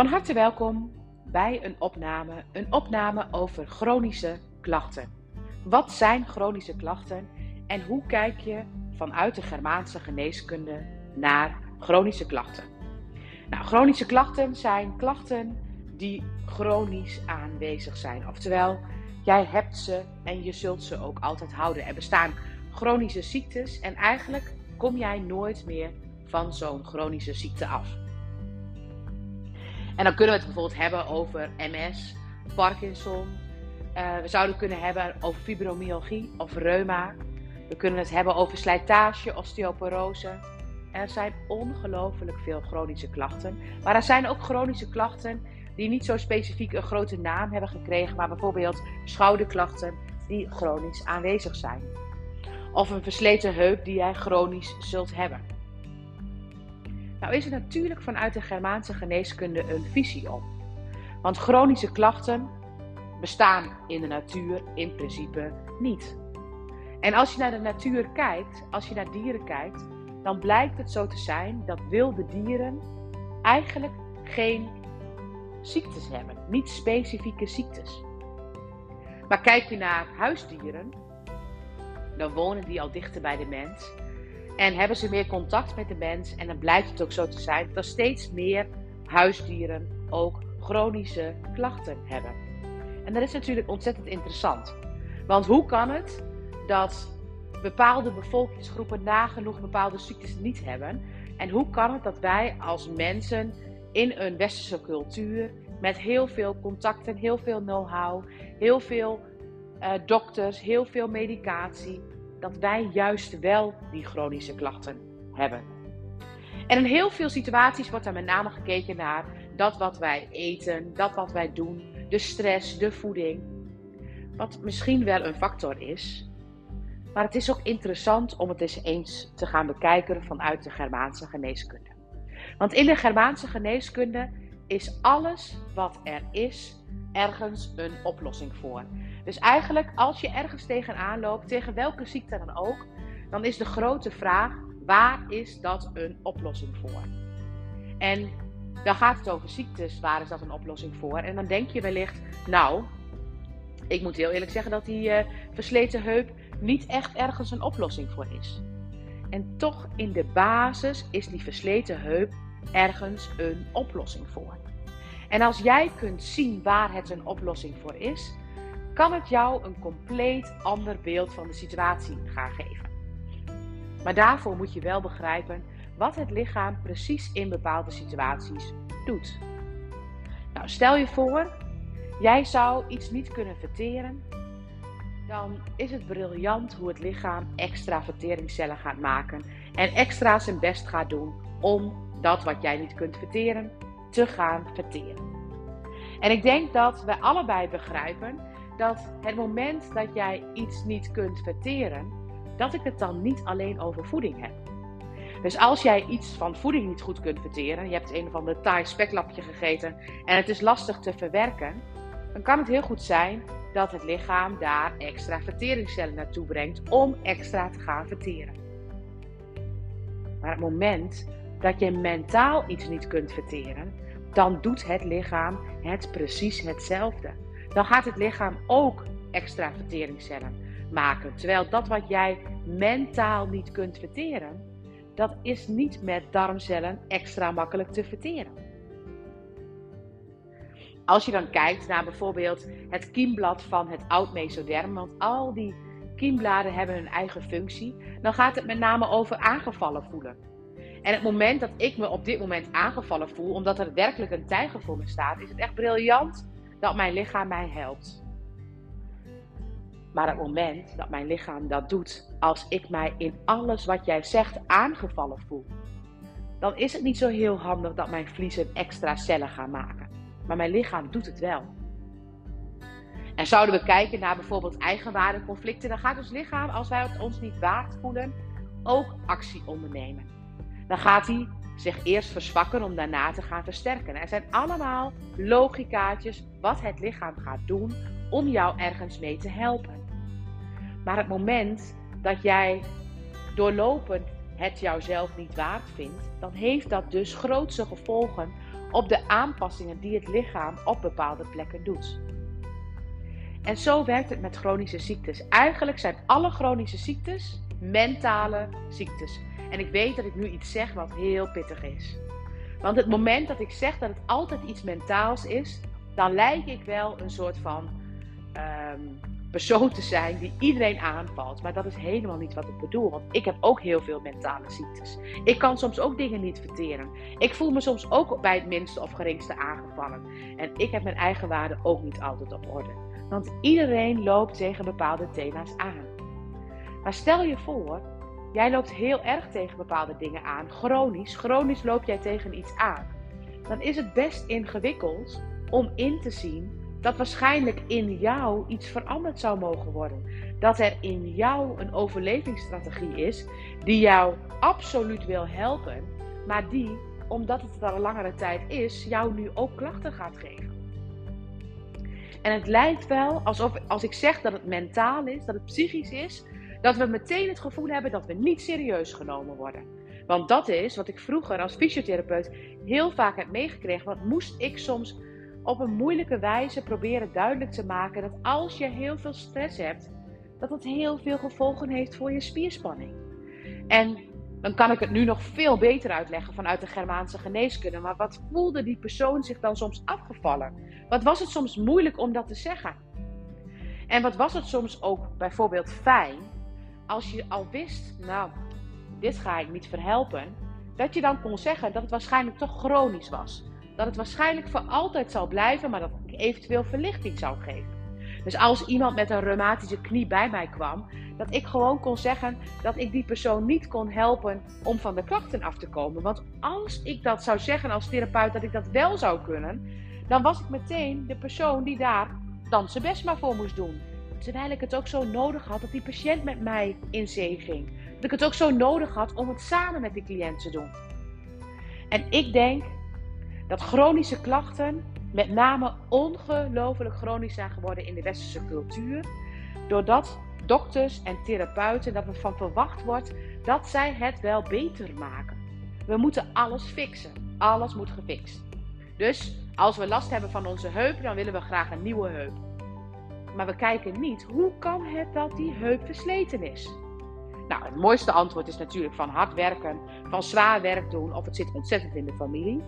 Van harte welkom bij een opname, een opname over chronische klachten. Wat zijn chronische klachten en hoe kijk je vanuit de Germaanse geneeskunde naar chronische klachten? Nou, chronische klachten zijn klachten die chronisch aanwezig zijn. Oftewel, jij hebt ze en je zult ze ook altijd houden. Er bestaan chronische ziektes en eigenlijk kom jij nooit meer van zo'n chronische ziekte af. En dan kunnen we het bijvoorbeeld hebben over MS, Parkinson. Uh, we zouden het kunnen hebben over fibromyalgie of reuma. We kunnen het hebben over slijtage, osteoporose. Er zijn ongelooflijk veel chronische klachten. Maar er zijn ook chronische klachten die niet zo specifiek een grote naam hebben gekregen, maar bijvoorbeeld schouderklachten die chronisch aanwezig zijn. Of een versleten heup die jij chronisch zult hebben. Nou is er natuurlijk vanuit de Germaanse geneeskunde een visie op. Want chronische klachten bestaan in de natuur in principe niet. En als je naar de natuur kijkt, als je naar dieren kijkt, dan blijkt het zo te zijn dat wilde dieren eigenlijk geen ziektes hebben, niet specifieke ziektes. Maar kijk je naar huisdieren, dan wonen die al dichter bij de mens en hebben ze meer contact met de mens. En dan blijkt het ook zo te zijn dat steeds meer huisdieren ook chronische klachten hebben. En dat is natuurlijk ontzettend interessant. Want hoe kan het dat bepaalde bevolkingsgroepen nagenoeg bepaalde ziektes niet hebben? En hoe kan het dat wij als mensen in een westerse cultuur met heel veel contacten, heel veel know-how, heel veel uh, dokters, heel veel medicatie, dat wij juist wel die chronische klachten hebben. En in heel veel situaties wordt er met name gekeken naar dat wat wij eten, dat wat wij doen, de stress, de voeding. Wat misschien wel een factor is. Maar het is ook interessant om het eens eens te gaan bekijken vanuit de Germaanse geneeskunde. Want in de Germaanse geneeskunde is alles wat er is ergens een oplossing voor. Dus eigenlijk, als je ergens tegenaan loopt, tegen welke ziekte dan ook, dan is de grote vraag: waar is dat een oplossing voor? En dan gaat het over ziektes, waar is dat een oplossing voor? En dan denk je wellicht, nou, ik moet heel eerlijk zeggen dat die uh, versleten heup niet echt ergens een oplossing voor is. En toch in de basis is die versleten heup ergens een oplossing voor. En als jij kunt zien waar het een oplossing voor is, kan het jou een compleet ander beeld van de situatie gaan geven. Maar daarvoor moet je wel begrijpen wat het lichaam precies in bepaalde situaties doet. Nou, stel je voor, jij zou iets niet kunnen verteren, dan is het briljant hoe het lichaam extra verteringscellen gaat maken en extra zijn best gaat doen om dat wat jij niet kunt verteren te gaan verteren. En ik denk dat we allebei begrijpen dat het moment dat jij iets niet kunt verteren, dat ik het dan niet alleen over voeding heb. Dus als jij iets van voeding niet goed kunt verteren, je hebt een of ander taai speklapje gegeten en het is lastig te verwerken, dan kan het heel goed zijn dat het lichaam daar extra verteringscellen naartoe brengt om extra te gaan verteren. Maar het moment dat je mentaal iets niet kunt verteren, dan doet het lichaam het precies hetzelfde. Dan gaat het lichaam ook extra verteringscellen maken. Terwijl dat wat jij mentaal niet kunt verteren, dat is niet met darmcellen extra makkelijk te verteren. Als je dan kijkt naar bijvoorbeeld het kiemblad van het oud mesoderm, want al die kiembladen hebben hun eigen functie, dan gaat het met name over aangevallen voelen. En het moment dat ik me op dit moment aangevallen voel, omdat er werkelijk een tijger voor me staat, is het echt briljant dat mijn lichaam mij helpt. Maar het moment dat mijn lichaam dat doet, als ik mij in alles wat jij zegt aangevallen voel, dan is het niet zo heel handig dat mijn vliezen extra cellen gaan maken. Maar mijn lichaam doet het wel. En zouden we kijken naar bijvoorbeeld eigenwaardeconflicten, dan gaat ons lichaam, als wij het ons niet waard voelen, ook actie ondernemen dan gaat hij zich eerst verzwakken om daarna te gaan versterken. Er zijn allemaal logicaatjes wat het lichaam gaat doen om jou ergens mee te helpen. Maar het moment dat jij doorlopend het jouzelf niet waard vindt, dan heeft dat dus grootse gevolgen op de aanpassingen die het lichaam op bepaalde plekken doet. En zo werkt het met chronische ziektes. Eigenlijk zijn alle chronische ziektes mentale ziektes. En ik weet dat ik nu iets zeg wat heel pittig is. Want het moment dat ik zeg dat het altijd iets mentaals is, dan lijk ik wel een soort van ehm, persoon te zijn die iedereen aanvalt. Maar dat is helemaal niet wat ik bedoel. Want ik heb ook heel veel mentale ziektes. Ik kan soms ook dingen niet verteren. Ik voel me soms ook bij het minste of geringste aangevallen. En ik heb mijn eigen waarde ook niet altijd op orde. Want iedereen loopt tegen bepaalde thema's aan. Maar stel je voor, jij loopt heel erg tegen bepaalde dingen aan. Chronisch, chronisch loop jij tegen iets aan. Dan is het best ingewikkeld om in te zien dat waarschijnlijk in jou iets veranderd zou mogen worden. Dat er in jou een overlevingsstrategie is die jou absoluut wil helpen, maar die, omdat het al een langere tijd is, jou nu ook klachten gaat geven. En het lijkt wel alsof, als ik zeg dat het mentaal is, dat het psychisch is, dat we meteen het gevoel hebben dat we niet serieus genomen worden. Want dat is wat ik vroeger als fysiotherapeut heel vaak heb meegekregen. Want moest ik soms op een moeilijke wijze proberen duidelijk te maken dat als je heel veel stress hebt, dat dat heel veel gevolgen heeft voor je spierspanning. En dan kan ik het nu nog veel beter uitleggen vanuit de Germaanse geneeskunde. Maar wat voelde die persoon zich dan soms afgevallen? Wat was het soms moeilijk om dat te zeggen? En wat was het soms ook bijvoorbeeld fijn als je al wist, nou, dit ga ik niet verhelpen, dat je dan kon zeggen dat het waarschijnlijk toch chronisch was. Dat het waarschijnlijk voor altijd zal blijven, maar dat ik eventueel verlichting zou geven. Dus als iemand met een reumatische knie bij mij kwam, dat ik gewoon kon zeggen dat ik die persoon niet kon helpen om van de klachten af te komen. Want als ik dat zou zeggen als therapeut dat ik dat wel zou kunnen, dan was ik meteen de persoon die daar dan zijn best maar voor moest doen. Terwijl ik het ook zo nodig had dat die patiënt met mij in zee ging. Dat ik het ook zo nodig had om het samen met die cliënt te doen. En ik denk dat chronische klachten met name ongelooflijk chronisch zijn geworden in de westerse cultuur. Doordat dokters en therapeuten, dat er van verwacht wordt dat zij het wel beter maken. We moeten alles fixen. Alles moet gefixt. Dus als we last hebben van onze heup, dan willen we graag een nieuwe heup. Maar we kijken niet, hoe kan het dat die heup versleten is? Nou, het mooiste antwoord is natuurlijk van hard werken, van zwaar werk doen of het zit ontzettend in de familie.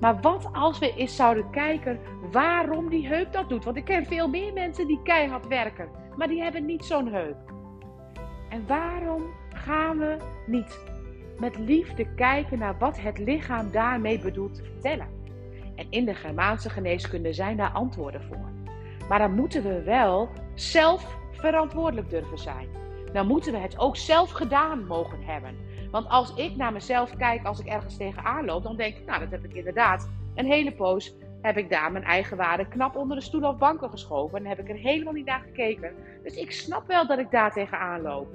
Maar wat als we eens zouden kijken waarom die heup dat doet? Want ik ken veel meer mensen die keihard werken, maar die hebben niet zo'n heup. En waarom gaan we niet met liefde kijken naar wat het lichaam daarmee bedoelt te vertellen? En in de Germaanse geneeskunde zijn daar antwoorden voor. Maar dan moeten we wel zelf verantwoordelijk durven zijn. Dan moeten we het ook zelf gedaan mogen hebben. Want als ik naar mezelf kijk als ik ergens tegenaan loop, dan denk ik, nou, dat heb ik inderdaad een hele poos. Heb ik daar mijn eigen waarde knap onder de stoel of banken geschoven. En heb ik er helemaal niet naar gekeken. Dus ik snap wel dat ik daar tegenaan loop.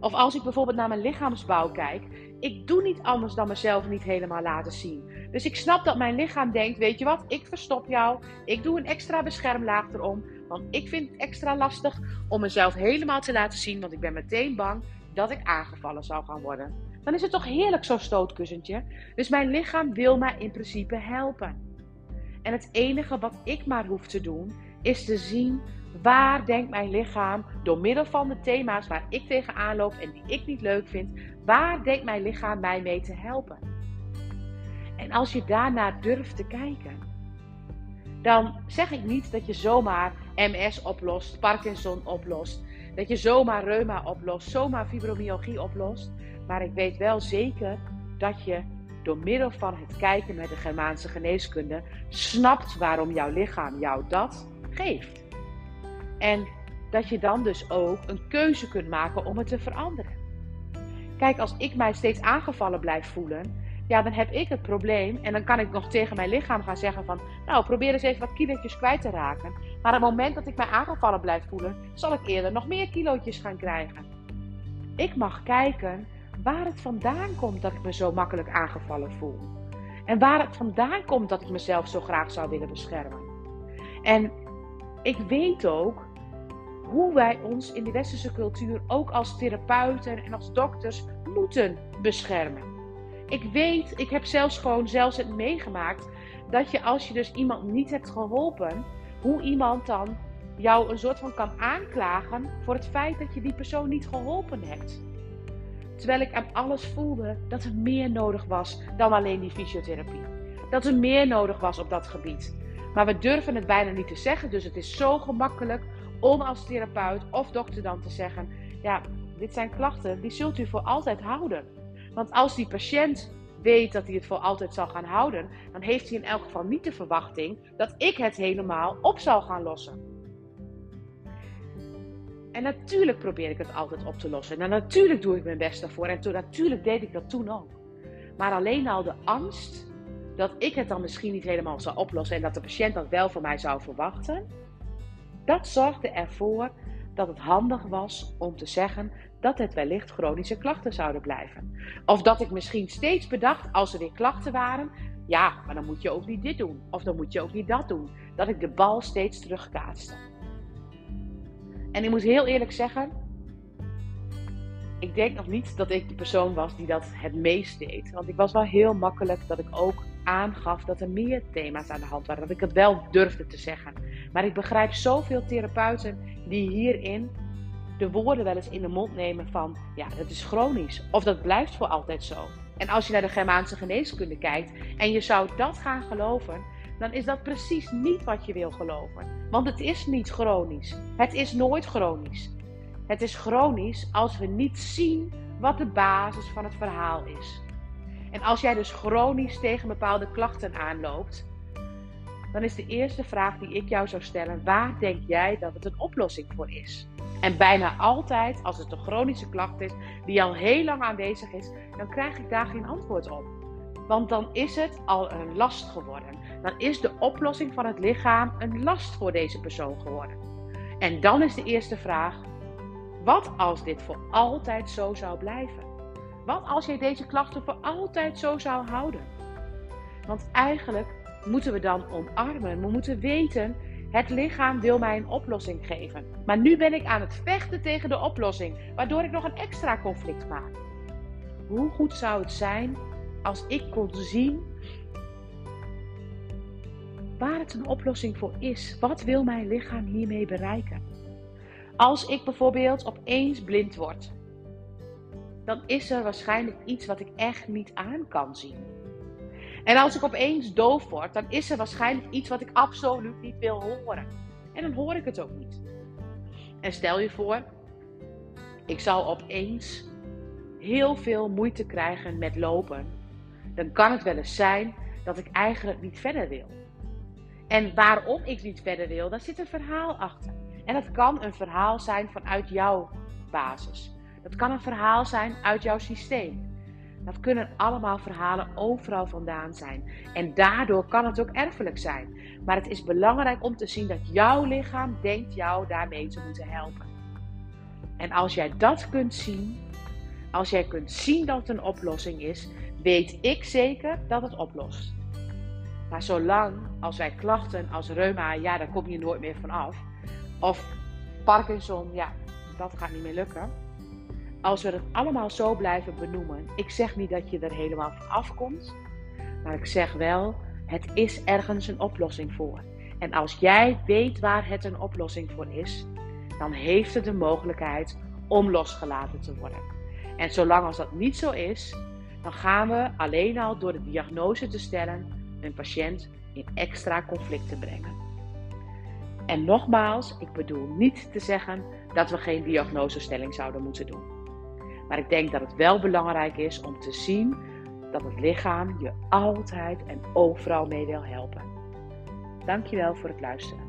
Of als ik bijvoorbeeld naar mijn lichaamsbouw kijk. Ik doe niet anders dan mezelf niet helemaal laten zien. Dus ik snap dat mijn lichaam denkt: weet je wat, ik verstop jou. Ik doe een extra beschermlaag erom. Want ik vind het extra lastig om mezelf helemaal te laten zien. Want ik ben meteen bang dat ik aangevallen zou gaan worden. Dan is het toch heerlijk zo'n stootkussentje. Dus mijn lichaam wil mij in principe helpen. En het enige wat ik maar hoef te doen, is te zien waar denkt mijn lichaam door middel van de thema's waar ik tegenaan loop en die ik niet leuk vind, waar denkt mijn lichaam mij mee te helpen? En als je daarnaar durft te kijken, dan zeg ik niet dat je zomaar MS oplost, Parkinson oplost, dat je zomaar reuma oplost, zomaar fibromyalgie oplost. Maar ik weet wel zeker dat je door middel van het kijken met de Germaanse geneeskunde snapt waarom jouw lichaam jou dat geeft. En dat je dan dus ook een keuze kunt maken om het te veranderen. Kijk, als ik mij steeds aangevallen blijf voelen, ja, dan heb ik het probleem. En dan kan ik nog tegen mijn lichaam gaan zeggen van, nou, probeer eens even wat kilootjes kwijt te raken. Maar op het moment dat ik mij aangevallen blijf voelen, zal ik eerder nog meer kilootjes gaan krijgen. Ik mag kijken waar het vandaan komt dat ik me zo makkelijk aangevallen voel. En waar het vandaan komt dat ik mezelf zo graag zou willen beschermen. En ik weet ook hoe wij ons in de westerse cultuur ook als therapeuten en als dokters moeten beschermen. Ik weet, ik heb zelfs gewoon zelfs het meegemaakt dat je als je dus iemand niet hebt geholpen, hoe iemand dan jou een soort van kan aanklagen voor het feit dat je die persoon niet geholpen hebt. Terwijl ik aan alles voelde dat er meer nodig was dan alleen die fysiotherapie. Dat er meer nodig was op dat gebied. Maar we durven het bijna niet te zeggen, dus het is zo gemakkelijk om als therapeut of dokter dan te zeggen: ja, dit zijn klachten, die zult u voor altijd houden. Want als die patiënt weet dat hij het voor altijd zal gaan houden, dan heeft hij in elk geval niet de verwachting dat ik het helemaal op zal gaan lossen. En natuurlijk probeer ik het altijd op te lossen. En natuurlijk doe ik mijn best daarvoor. En toen, natuurlijk deed ik dat toen ook. Maar alleen al de angst dat ik het dan misschien niet helemaal zou oplossen en dat de patiënt dat wel van mij zou verwachten, dat zorgde ervoor dat het handig was om te zeggen dat het wellicht chronische klachten zouden blijven. Of dat ik misschien steeds bedacht, als er weer klachten waren, ja, maar dan moet je ook niet dit doen. Of dan moet je ook niet dat doen. Dat ik de bal steeds terugkaatste. En ik moet heel eerlijk zeggen, ik denk nog niet dat ik de persoon was die dat het meest deed. Want ik was wel heel makkelijk dat ik ook aangaf dat er meer thema's aan de hand waren. Dat ik het wel durfde te zeggen. Maar ik begrijp zoveel therapeuten die hierin de woorden wel eens in de mond nemen van ja, dat is chronisch. Of dat blijft voor altijd zo. En als je naar de Germaanse geneeskunde kijkt en je zou dat gaan geloven, dan is dat precies niet wat je wil geloven. Want het is niet chronisch. Het is nooit chronisch. Het is chronisch als we niet zien wat de basis van het verhaal is. En als jij dus chronisch tegen bepaalde klachten aanloopt, dan is de eerste vraag die ik jou zou stellen: waar denk jij dat het een oplossing voor is? En bijna altijd, als het een chronische klacht is die al heel lang aanwezig is, dan krijg ik daar geen antwoord op. Want dan is het al een last geworden. Dan is de oplossing van het lichaam een last voor deze persoon geworden. En dan is de eerste vraag: wat als dit voor altijd zo zou blijven? Wat als je deze klachten voor altijd zo zou houden? Want eigenlijk moeten we dan omarmen. We moeten weten, het lichaam wil mij een oplossing geven. Maar nu ben ik aan het vechten tegen de oplossing, waardoor ik nog een extra conflict maak. Hoe goed zou het zijn als ik kon zien waar het een oplossing voor is. Wat wil mijn lichaam hiermee bereiken? Als ik bijvoorbeeld opeens blind word, dan is er waarschijnlijk iets wat ik echt niet aan kan zien. En als ik opeens doof word, dan is er waarschijnlijk iets wat ik absoluut niet wil horen. En dan hoor ik het ook niet. En stel je voor, ik zou opeens heel veel moeite krijgen met lopen dan kan het wel eens zijn dat ik eigenlijk niet verder wil. En waarom ik niet verder wil, daar zit een verhaal achter. En dat kan een verhaal zijn vanuit jouw basis. Dat kan een verhaal zijn uit jouw systeem. Dat kunnen allemaal verhalen overal vandaan zijn. En daardoor kan het ook erfelijk zijn. Maar het is belangrijk om te zien dat jouw lichaam denkt jou daarmee te moeten helpen. En als jij dat kunt zien, als jij kunt zien dat het een oplossing is, weet ik zeker dat het oplost. Maar zolang als wij klachten als reuma, ja, daar kom je nooit meer van af. Of Parkinson, ja, dat gaat niet meer lukken. Als we het allemaal zo blijven benoemen. Ik zeg niet dat je er helemaal van afkomt. Maar ik zeg wel, het is ergens een oplossing voor. En als jij weet waar het een oplossing voor is, dan heeft het de mogelijkheid om losgelaten te worden. En zolang als dat niet zo is, dan gaan we alleen al door de diagnose te stellen een patiënt in extra conflicten brengen. En nogmaals, ik bedoel niet te zeggen dat we geen diagnosestelling zouden moeten doen. Maar ik denk dat het wel belangrijk is om te zien dat het lichaam je altijd en overal mee wil helpen. Dankjewel voor het luisteren.